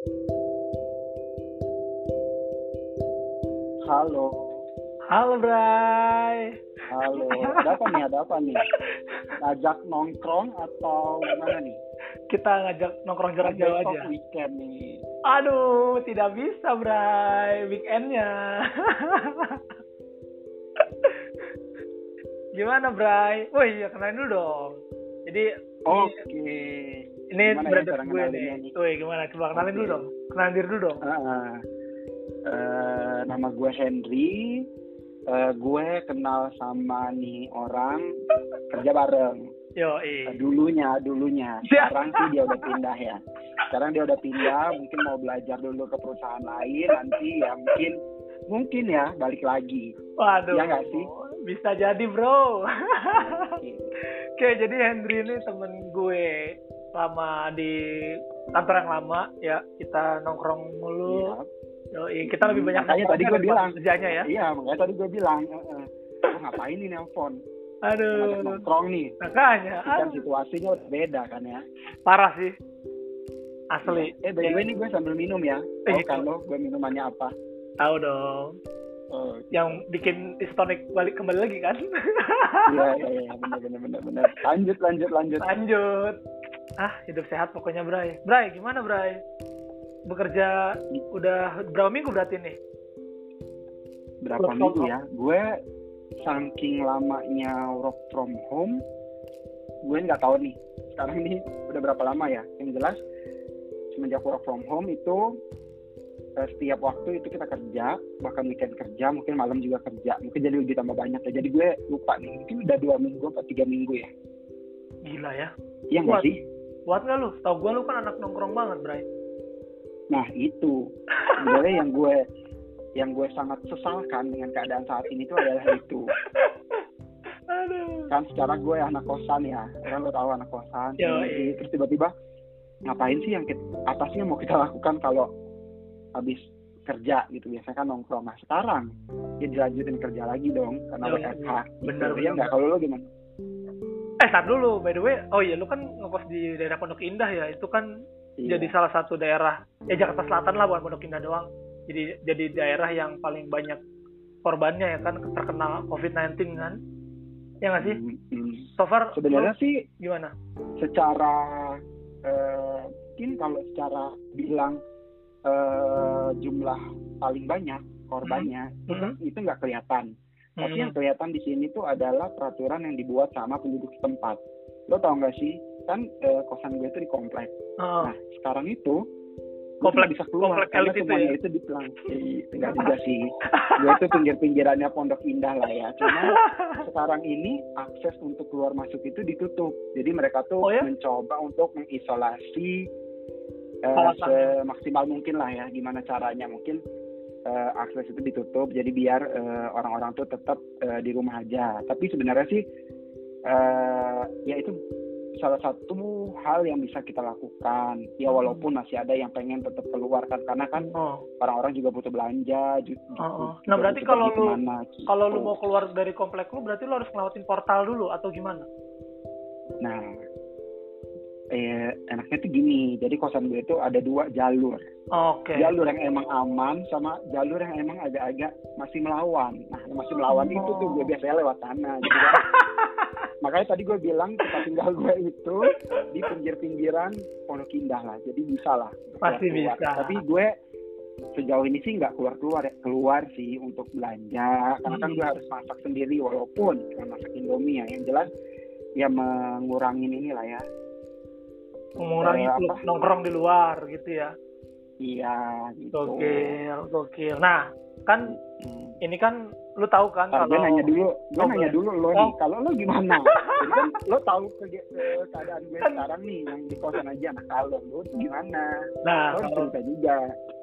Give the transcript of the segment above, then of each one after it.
Halo. Halo Bray. Halo. Ada apa nih? Ada apa nih? Ngajak nongkrong atau gimana nih? Kita ngajak nongkrong jarak jauh aja. weekend nih. Aduh, tidak bisa Bray. Weekendnya. Gimana Bray? Woi, ya kenalin dulu dong. Jadi Oke. Ini ya brother gue nih. Woi, gimana? Coba kenalin Oke. dulu dong. Kenalin diri dulu dong. Ah, eh, nama gue Henry. Eh, gue kenal sama nih orang kerja bareng. Yo, Eh, eh. dulunya, dulunya. Ya. Sekarang sih dia udah pindah ya. Sekarang dia udah pindah, mungkin mau belajar dulu ke perusahaan lain. Nanti ya mungkin, mungkin ya balik lagi. Waduh. Iya nggak sih? Bisa jadi, Bro. Oke. Oke, jadi Henry ini temen gue lama di kantor yang lama ya. Kita nongkrong mulu. Iya. Yoi, kita lebih banyak Makanya tadi gue bilang. kerjanya ya. Iya, makanya tadi gue bilang, eh, "Lu ngapain nih nelpon? Ngajak Aduh. nongkrong nih. Makanya, Ini kan situasinya udah beda kan ya. parah sih. Asli. Eh, by the way nih gue sambil minum ya. Tahu Eh, kan lo, gue minumannya apa? Tahu dong. Oh, Yang bikin istonic balik kembali lagi kan? iya, iya, iya, bener, bener, bener, bener. Lanjut, lanjut, lanjut. Lanjut. Ah, hidup sehat pokoknya, Bray. Bray, gimana, Bray? Bekerja udah berapa minggu berarti nih? Berapa Work minggu ya? Gue saking lamanya work from home, gue nggak tahu nih. Sekarang ini udah berapa lama ya? Yang jelas, semenjak work from home itu eh, setiap waktu itu kita kerja, bahkan weekend kerja, mungkin malam juga kerja, mungkin jadi lebih tambah banyak ya. Jadi gue lupa nih, mungkin udah dua minggu atau tiga minggu ya. Gila ya. Iya nggak sih? Kuat nggak lu? Tau gue lu kan anak nongkrong banget, Bray. Nah itu sebenarnya yang gue yang gue sangat sesalkan dengan keadaan saat ini itu adalah itu Aduh. kan secara gue anak kosan ya kan lo tahu anak kosan Yoi. terus tiba-tiba ngapain sih yang kita, yang mau kita lakukan kalau habis kerja gitu biasanya kan nongkrong nah sekarang ya dilanjutin kerja lagi dong karena. WFH Bener, gitu. bener, ya nggak kalau lo gimana Eh, tar dulu. By the way, oh iya, lu kan ngekos di daerah Pondok Indah ya. Itu kan Iya. jadi salah satu daerah ya Jakarta Selatan lah bukan Pondok Indah doang jadi jadi daerah yang paling banyak korbannya ya kan terkena COVID-19 kan ya nggak sih Hmm, hmm. so far sebenarnya lu sih gimana secara eh, mungkin kalau secara bilang eh, jumlah paling banyak korbannya itu kan- itu nggak kelihatan tapi Hmm. yang kelihatan di sini tuh adalah peraturan yang dibuat sama penduduk setempat lo tau nggak sih kan eh, kosan gue itu di komplek Oh, nah sekarang itu Komplek- bisa keluar komplek karena itu semuanya ya? itu di pelang enggak juga sih gue itu pinggir-pinggirannya pondok indah lah ya cuma sekarang ini akses untuk keluar masuk itu ditutup. Jadi mereka tuh Oh ya? mencoba untuk mengisolasi eh, Kawasannya. semaksimal mungkin lah ya. Gimana caranya? Mungkin eh, akses itu ditutup. Jadi biar eh, orang-orang tuh tetap eh, di rumah aja. Tapi sebenarnya sih eh, ya itu salah satu hal yang bisa kita lakukan. Ya walaupun masih ada yang pengen tetap keluar kan karena kan oh, orang-orang juga butuh belanja. ju- oh, oh. juga nah berarti kalau lu ke mana, gitu. kalau lu mau keluar dari komplek lu berarti lu harus ngelewatin portal dulu atau gimana Nah, eh, enaknya tuh gini. Jadi kosan gue itu ada dua jalur. oke Jalur yang emang aman sama jalur yang emang agak-agak masih melawan. Nah, yang masih melawan Oh. itu tuh gue biasanya lewat sana. Gitu kan. Makanya tadi gue bilang tempat tinggal gue itu di pinggir-pinggiran Pondok Indah lah. Jadi bisa lah. Pasti bisa. Tapi gue sejauh ini sih nggak keluar-keluar ya. Keluar sih untuk belanja. Karena kan Hmm. gue harus masak sendiri walaupun cuma masak Indomie ya. Yang jelas ya mengurangin inilah ya mengurangi Eh, apa? nongkrong di luar gitu ya Iya gitu. gokil gokil nah kan Hmm. ini kan lu tahu kan Ntar gue kalau nanya dulu, gue Oh, nanya dulu lo Oh. nih, kalau lo gimana? Jadi kan lo tahu ke, ke- keadaan gue Kan- sekarang nih, yang di kosan aja. Nah kalau lo gimana? nah Lo kalau juga.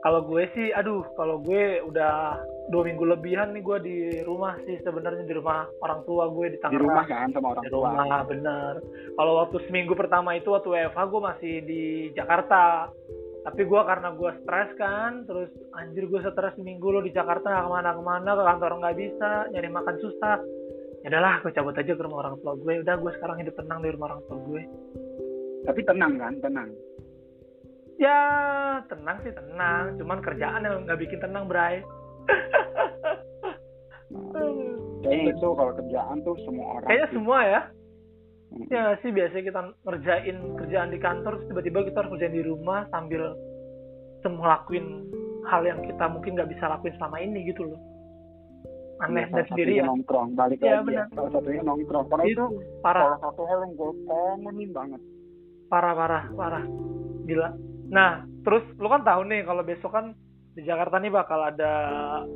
kalau gue sih aduh kalau gue udah dua minggu lebihan nih gue di rumah sih sebenarnya di rumah orang tua gue di Di Tangerang. rumah kan sama orang di tua. rumah bener. Kalau waktu seminggu pertama itu waktu WFH gue masih di Jakarta. Tapi gue karena gue stres kan terus anjir gue stres seminggu lo di Jakarta nggak ke mana-kemana ke kantor nggak bisa nyari makan susah. Ya udahlah gue cabut aja ke rumah orang tua gue udah gue sekarang hidup tenang di rumah orang tua gue Tapi tenang kan, tenang. ya tenang sih tenang. Cuman kerjaan yang nggak bikin tenang Bray kayaknya itu kalau kerjaan tuh semua orang kayaknya sih. semua ya. Mm. ya sih biasanya kita ngerjain kerjaan di kantor tiba-tiba kita harus kerjain di rumah sambil semua lakuin hal yang kita mungkin nggak bisa lakuin selama ini gitu loh. Aneh dan salah sendiri ya. nongkrong balik Iya, lagi ya. salah satunya nongkrong. Karena itu itu parah. salah satu hal yang gue kangenin banget. Parah parah parah. Gila. Nah terus lu kan tahu nih kalau besok kan di Jakarta nih bakal ada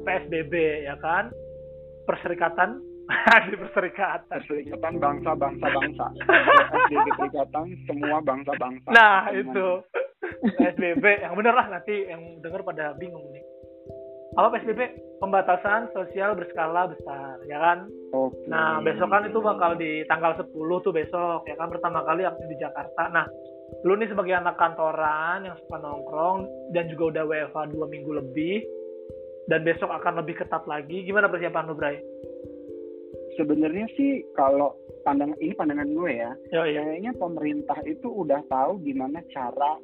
PSBB ya kan? Perserikatan. Di perserikatan. Perserikatan bangsa bangsa bangsa. SDG perserikatan semua bangsa bangsa. Nah itu. PSBB yang bener lah nanti yang denger pada bingung nih. Apa PSBB pembatasan sosial berskala besar ya kan? Oke. Nah, besok kan itu bakal di tanggal 10 tuh besok, ya kan? Pertama kali aktif di Jakarta. Nah, lu nih sebagai anak kantoran yang suka nongkrong dan juga udah WFH dua minggu lebih, dan besok akan lebih ketat lagi, gimana persiapan lu, Bray? sebenarnya sih kalau pandang ini pandangan gue ya Yo, iya. kayaknya pemerintah itu udah tahu gimana cara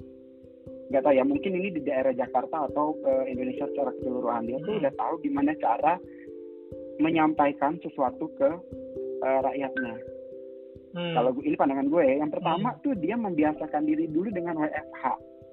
nggak tahu ya mungkin ini di daerah Jakarta atau ke Indonesia secara keseluruhan dia tuh Hmm. udah tahu gimana cara menyampaikan sesuatu ke eh, rakyatnya. Hmm. Kalau ini pandangan gue ya, yang pertama tuh dia membiasakan diri dulu dengan WFH.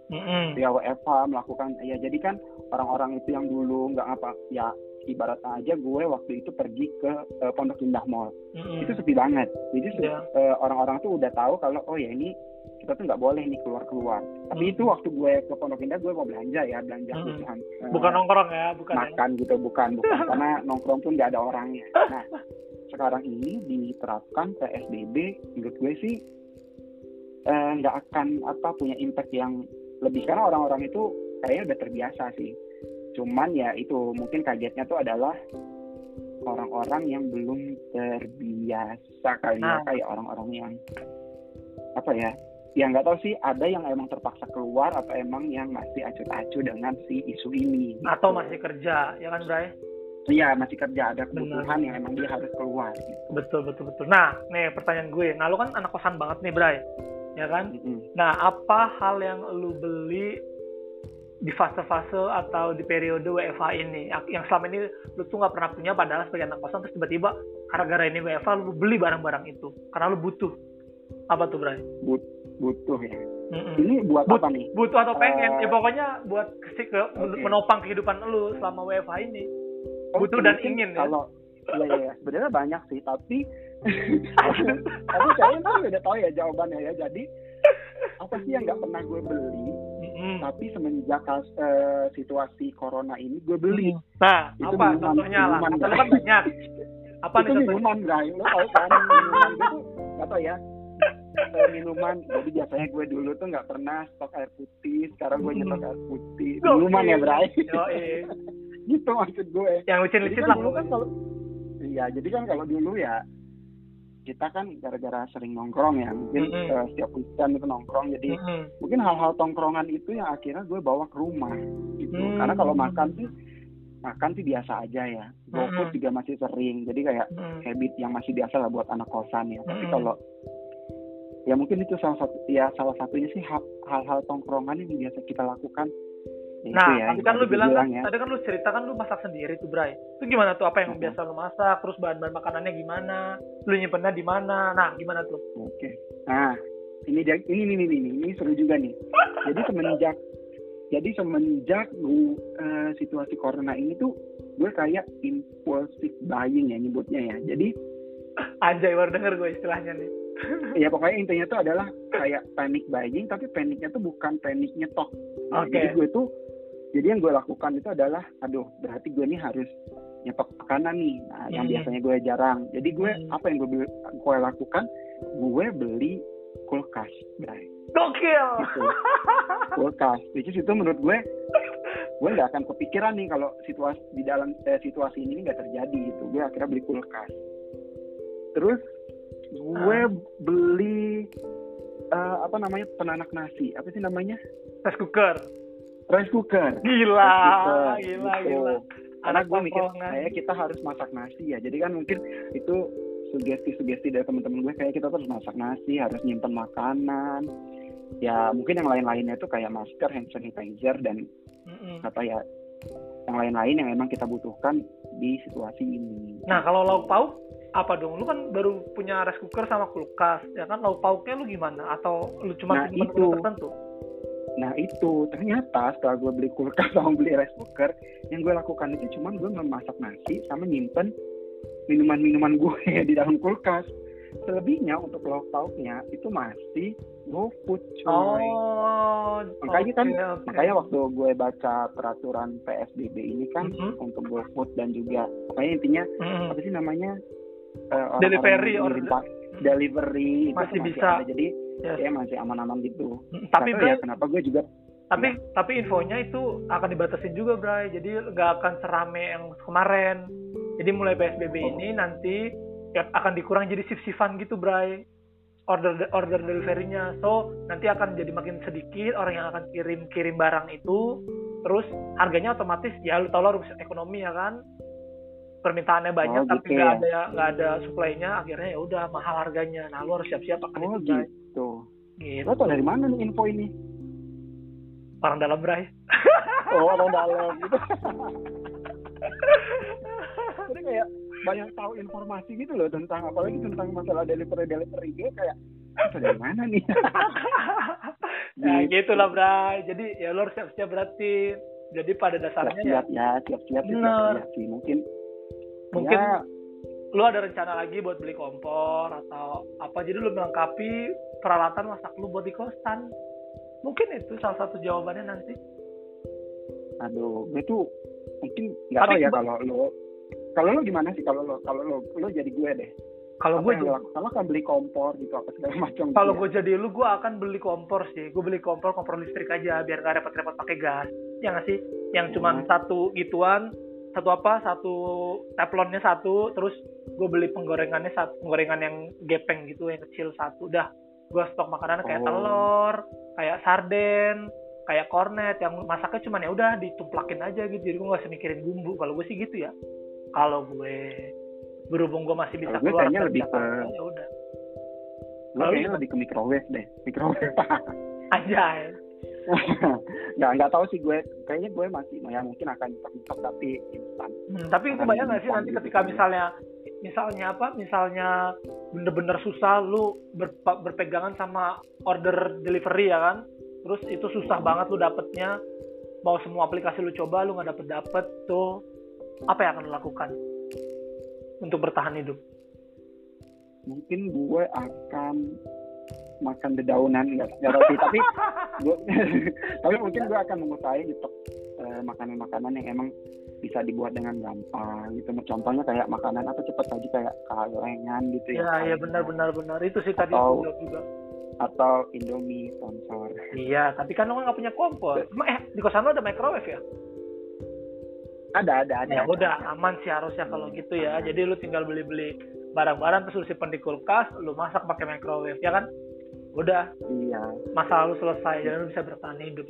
Mm-mm. Dia WFH melakukan ya jadi kan orang-orang itu yang dulu nggak apa ya ibaratnya aja gue waktu itu pergi ke eh, Pondok Indah Mall Mm-mm. itu sepi banget. Jadi se- Iya. eh, orang-orang tuh udah tahu kalau oh ya ini kita tuh nggak boleh nih keluar-keluar. Tapi Hmm. itu waktu gue ke Pondok Indah gue mau belanja ya belanja Hmm. kebutuhan eh, Bukan nongkrong ya, bukan ya. makan gitu bukan bukan karena nongkrong pun nggak ada orangnya. Nah sekarang ini diterapkan PSBB menurut gue sih eh, nggak akan apa punya impact yang lebih karena orang-orang itu kayaknya udah terbiasa sih. Cuman ya itu mungkin kagetnya tuh adalah orang-orang yang belum terbiasa kali ya Nah. kayak orang-orang yang apa ya ya nggak tahu sih ada yang emang terpaksa keluar atau emang yang masih acuh-acuh dengan si isu ini Atau masih kerja, ya kan, Bray? Iya masih kerja ada kebutuhan yang emang dia harus keluar gitu. Betul, betul, betul. Nah, nih pertanyaan gue. Nah, lu kan anak kosan banget nih, Bray. Ya kan? Mm-mm. Nah, apa hal yang lu beli di fase-fase atau di periode WFH ini yang selama ini lu tuh nggak pernah punya padahal sebagai anak kosan terus tiba-tiba gara-gara ini WFH lu beli barang-barang itu karena lu butuh apa tuh Bray? But- butuh ya. Mm-mm. Ini buat But- apa nih? butuh atau pengen Eh, ya pokoknya buat ke, ke- Oke. menopang kehidupan lu selama WFH ini butuh dan ingin ya? Kalau Iya, iya, iya. sebenarnya banyak sih, tapi tapi kayaknya tuh udah tahu ya jawabannya ya. Jadi apa sih yang nggak pernah gue beli, Mm-mm. tapi semenjak eh, situasi corona ini gue beli. nah Itu apa minuman- contohnya lah kan banyak apa itu nih minuman, Bray. Lo tau kan minuman tuh nggak tau ya. eh, minuman jadi biasanya gue dulu tuh nggak pernah stok air putih sekarang gue nyetok air putih minuman ya Bray. gitu maksud gue yang Jadi licin-licin kan lah dulu kan kalau iya jadi kan kalau dulu ya kita kan gara-gara sering nongkrong ya mungkin Mm-mm. eh, setiap weekend itu nongkrong jadi Mm-mm. mungkin hal-hal tongkrongan itu yang akhirnya gue bawa ke rumah gitu Hmm. karena kalau makan sih makan sih biasa aja ya GoFood Mm-mm. juga masih sering jadi kayak Mm-mm. habit yang masih biasa lah buat anak kosan ya tapi Mm-mm. kalau ya mungkin itu salah satu ya salah satunya sih ha- hal-hal tongkrongan yang biasa kita lakukan itu Nah, ya, kan lu bilang kan, ya. tadi kan lu cerita kan lu masak sendiri tuh, Bray. Itu gimana tuh? Apa yang biasa lu masak? Terus bahan-bahan makanannya gimana? Lu nyimpennya di mana? Nah, gimana tuh? Oke. Nah, ini dia ini ini ini ini, ini seru juga nih. Jadi semenjak jadi semenjak gue, eh, situasi corona ini tuh gue kayak impulsive buying ya nyebutnya ya. Jadi Anjay, baru denger gue istilahnya nih. ya pokoknya intinya tuh adalah kayak panic buying tapi paniknya tuh bukan panik nyetok. Nah, Oke. Jadi gue tuh jadi yang gue lakukan itu adalah aduh berarti gue nih harus nyetok makanan nih. Nah, yang Hmm. biasanya gue jarang. Jadi gue Hmm. apa yang gue gue lakukan? Gue beli kulkas, guys. Gokil. gitu kulkas which is itu menurut gue gue nggak akan kepikiran nih kalau situasi di dalam eh, situasi ini nggak terjadi gitu gue akhirnya beli kulkas terus gue Ah. beli eh, apa namanya penanak nasi apa sih namanya Rice cooker. Rice cooker Gila, Rice cooker, gila, gitu. gila. karena Anak gue mikir kayak kita harus masak nasi ya jadi kan mungkin itu sugesti-sugesti dari teman-teman gue kayak kita terus masak nasi harus nyimpen makanan ya mungkin yang lain-lainnya itu kayak masker hand sanitizer dan Mm-mm. apa ya yang lain-lain yang emang kita butuhkan di situasi ini Nah, kalau lauk pauk apa dong? Lu kan baru punya rice cooker sama kulkas, ya kan? Lauk pauknya lu gimana? Atau lu cuma Nah, itu. tertentu? Nah itu ternyata setelah gue beli kulkas sama beli rice cooker, yang gue lakukan itu cuma gue memasak nasi sama nyimpen minuman-minuman gue di dalam kulkas. Selebihnya untuk lauk pauknya itu masih GoFood coy. Oh, Makanya kan- oke. Makanya waktu gue baca peraturan PSBB ini kan Mhm. untuk GoFood dan juga pokoknya intinya Mm-mm. apa sih namanya eh, orang-orang Delivery yang or ngirim pa- delivery itu Masih tuh bisa. ada. jadi Yes. ya masih aman-aman gitu. Tapi tahu ya kenapa gue juga tapi Iya. tapi infonya itu akan dibatasin juga, Bray. Jadi nggak akan serame yang kemarin. Jadi mulai PSBB Oh. ini nanti ya akan dikurang jadi shift-shiftan gitu, Bray. Order order delivery-nya. So, nanti akan jadi makin sedikit orang yang akan kirim-kirim barang itu. Terus harganya otomatis ya lu tau lah rumus ekonomi ya kan. Permintaannya banyak Oh, tapi gitu nggak ya. ada nggak ada supply-nya akhirnya ya udah mahal harganya. Nah, lu harus siap-siap akan oh itu, Bray. Gitu. Gitu. Lo tau dari mana nih info ini? Orang dalam, Bray. Oh orang dalam gitu. Jadi kayak banyak tahu informasi gitu loh tentang apalagi tentang masalah delivery delivery gue kayak itu dari mana nih? ya Gitu. gitu lah Bray jadi ya lo harus siap-siap berarti jadi pada dasarnya ya siap-siap ya, siap-siap siap-siap sih. Mungkin mungkin ya, lo ada rencana lagi buat beli kompor atau apa jadi lo melengkapi peralatan masak lo buat di kosan mungkin itu salah satu jawabannya nanti aduh, tuh mungkin nggak tahu ya kalau lo kalau lo gimana sih kalau lo kalau lo lo jadi gue deh. kalau gue yang lakukan? Lo kan beli kompor gitu apa segala macam. kalau gitu gue jadi lu gue akan beli kompor sih gue beli kompor kompor listrik aja biar gak repot-repot pakai gas ya nggak sih yang Hmm. satu gituan satu apa satu teflonnya satu terus gue beli penggorengannya satu penggorengan yang gepeng gitu yang kecil satu. Dah gue stok makanan kayak Oh. telur kayak sarden kayak kornet yang masaknya cuman ya udah ditumplakin aja gitu. Jadi gue gak usah mikirin bumbu. Kalau gue sih gitu ya. Kalau gue berhubung gue masih bisa gue keluar kayaknya lebih ke- ya udah. Kalau kayaknya lebih ke microwave deh, microwave. aja nggak nggak tahu sih gue. Kayaknya gue masih ya mungkin akan nyetop tapi instan. Hmm, tapi Akan kebayang nggak sih nanti gitu ketika kan. misalnya misalnya apa? Misalnya bener-bener susah lu berpa- berpegangan sama order delivery ya kan? Terus itu susah banget lu dapetnya. Mau semua aplikasi lu coba lu nggak dapet dapet tuh. Apa yang akan lu lakukan untuk bertahan hidup? Mungkin gue akan makan dedaunan nggak nggak tahu sih tapi gue tapi mungkin gue akan mengusahain untuk eh, makanan-makanan yang emang bisa dibuat dengan gampang gitu. Contohnya kayak makanan apa cepet aja kayak kalengan gitu ya. Ya ya benar benar. Benar itu sih tadi Atau- juga. atau Indomie sponsor. Iya tapi kan lu nggak punya kompor. Emang, eh di kosan lu ada microwave ya? Ada ada ada. Ya udah aman sih harusnya kalau gitu ya. jadi lu tinggal beli-beli barang-barang terus lu simpen di kulkas lu masak pakai microwave ya kan udah. Iya. Masalah lu selesai dan lu bisa bertahan hidup.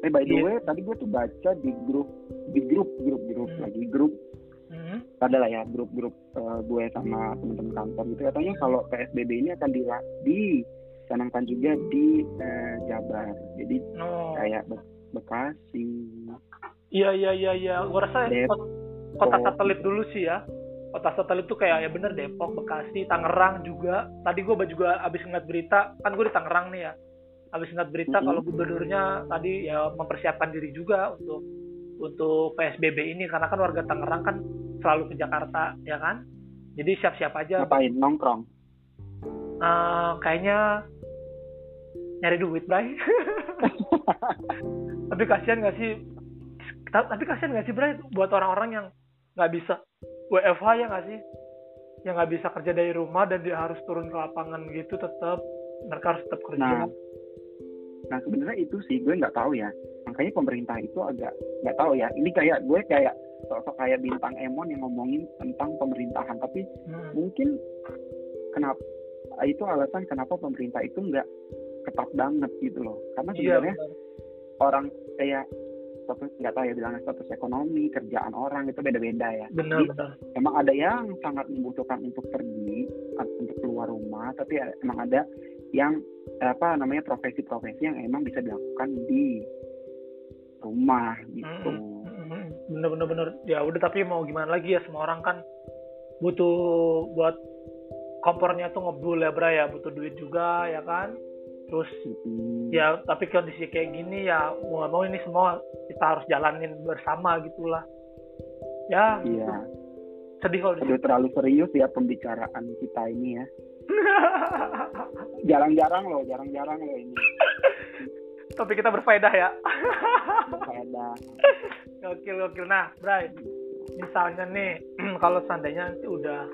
Eh by the Iya. way tadi gue tuh baca di grup di grup grup grup Hmm. lagi grup. Hmm. ada lah ya grup-grup eh, gue sama teman-teman kantor gitu. Katanya kalau PSBB ini akan di dicanangkan juga di eh, Jabar. Jadi no. kayak Be- Bekasi. Iya iya iya iya. Gua rasa kota satelit dulu sih ya kota satelit tuh kayak ya bener Depok Bekasi Tangerang juga. Tadi gua juga abis ngeliat berita kan gue di Tangerang nih ya. Abis ngeliat berita kalau gubernurnya tadi ya mempersiapkan diri juga untuk untuk PSBB ini. Karena kan warga Tangerang kan selalu ke Jakarta ya kan? Jadi siap-siap aja. Ngapain? Nongkrong? Eh, kayaknya nyari duit, Bray. tapi kasihan gak sih? Ta- Tapi kasihan gak sih, Bray, buat orang-orang yang nggak bisa WFH ya nggak sih? Yang nggak bisa kerja dari rumah dan dia harus turun ke lapangan gitu, tetap mereka harus tetap kerja. nah nah sebenarnya itu sih gue nggak tahu ya makanya pemerintah itu agak nggak tahu ya ini kayak gue kayak sosok kayak bintang Emon yang ngomongin tentang pemerintahan tapi Hmm. mungkin kenapa itu alasan kenapa pemerintah itu nggak ketat banget gitu loh karena Iya, sebenarnya benar. orang kayak status nggak tahu ya bilangnya status ekonomi kerjaan orang itu beda-beda ya benar, Jadi, benar. emang ada yang sangat membutuhkan untuk pergi untuk keluar rumah tapi ya emang ada yang apa namanya profesi-profesi yang emang bisa dilakukan di rumah gitu. Bener-bener bener. Ya udah tapi mau gimana lagi ya semua orang kan butuh buat kompornya tuh ngebul ya Bra ya butuh duit juga ya kan terus hmm. ya tapi kondisi kayak gini ya mau gak mau ini semua kita harus jalanin bersama gitulah. Ya iya. sedih kalau Udah terlalu serius ya pembicaraan kita ini ya. Jarang-jarang loh jarang-jarang loh ini. Tapi kita berfaedah ya. Berfaedah. Gokil gokil. Nah Bray misalnya nih kalau seandainya nanti udah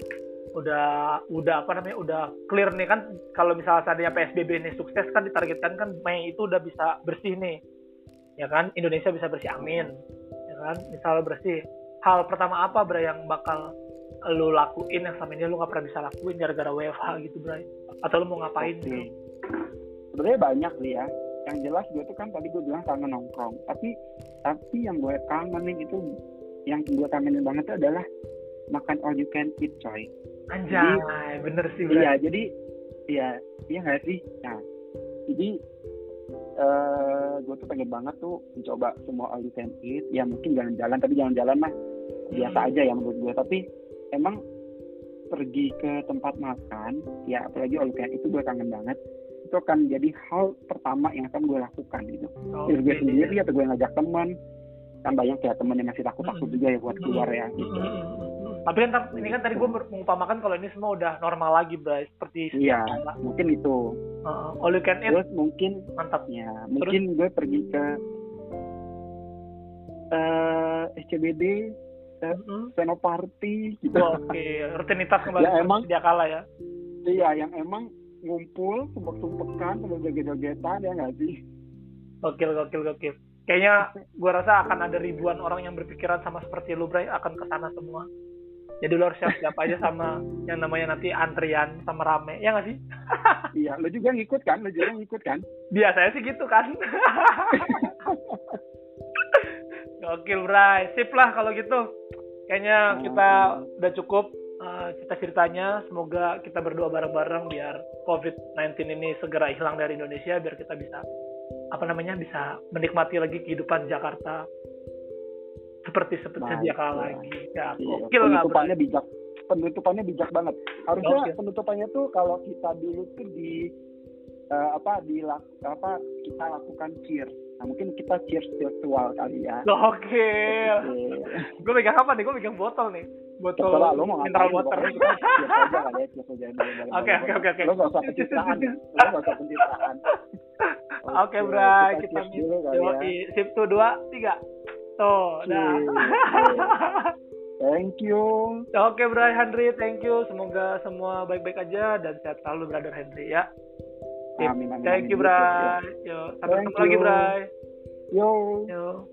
udah udah apa namanya udah clear nih kan. Kalau misalnya seandainya PSBB ini sukses kan ditargetkan kan Mei itu udah bisa bersih nih. Ya kan? Indonesia bisa bersih amin. Ya kan? Misalnya bersih. Hal pertama apa Bray yang bakal lu lakuin yang selama ini lu gak pernah bisa lakuin gara-gara WFH gitu Bray? Atau lu mau ngapain? Okay. sebenarnya banyak sih ya. Yang jelas gue tuh kan tadi gue bilang kangen nongkrong. Tapi tapi yang gue kangenin itu yang gue kangenin banget itu adalah makan all you can eat coy. Anjay jadi, bener sih bro. iya jadi iya iya nggak sih? Nah jadi uh, gue tuh pengen banget tuh mencoba semua all you can eat. Ya mungkin jalan-jalan tapi jalan-jalan mah biasa hmm. aja ya menurut gue tapi emang pergi ke tempat makan ya apalagi all you can eat itu gue kangen banget. Itu akan jadi hal pertama yang akan gue lakukan gitu. Okay. gue sendiri atau gue ngajak teman, kan banyak ya temen yang masih takut-takut juga ya buat keluar ya gitu. Tapi kan ini kan tadi gue mengumpamakan kalau ini semua udah normal lagi, Bray. Seperti Iya, mungkin itu. Uh, all you can eat. Terus mungkin mantapnya. Mungkin gue pergi ke uh, SCBD, ke uh-huh. Senoparty gitu. Oh, Oke, okay. rutinitas kembali ya, emang, dia kala ya. Iya, yang emang ngumpul, sumpek-sumpekan, sambil joget-jogetan ya nggak sih? Gokil, gokil, gokil kayaknya gue rasa akan ada ribuan orang yang berpikiran sama seperti lu Bray akan ke sana semua jadi lu harus siap-siap aja sama yang namanya nanti antrian sama rame ya nggak sih? Iya lu juga ngikut kan? Lu juga ngikut kan? Biasanya sih gitu kan. Gokil Bray. Sip lah kalau gitu. Kayaknya kita udah cukup uh, cerita ceritanya. Semoga kita berdua bareng-bareng biar COVID-19 ini segera hilang dari Indonesia biar kita bisa apa namanya bisa menikmati lagi kehidupan Jakarta seperti seperti sedia kala lagi. Ya, iya. penutupannya bijak. Penutupannya bijak banget. Harusnya okay. penutupannya tuh kalau kita dulu tuh di uh, apa di apa kita lakukan cheers. Nah mungkin kita cheers virtual kali ya. Oke. Okay. gue pegang apa nih? Gue pegang botol nih. Botol Terserah, lo mau mineral water. Oke oke oke oke. Lo gak usah pencitraan. lo gak usah pencitraan. Oke, okay, Bray, kita, kita dulu kali ya. Sip tuh dua, tiga. Tuh, dah. Thank you. Oke, okay, Bray Henry, thank you. Semoga semua baik-baik aja dan sehat selalu, Brother Henry ya. Amin, amin, Thank you, Bray. Yo, sampai ketemu lagi, Bray. Yo. Yo.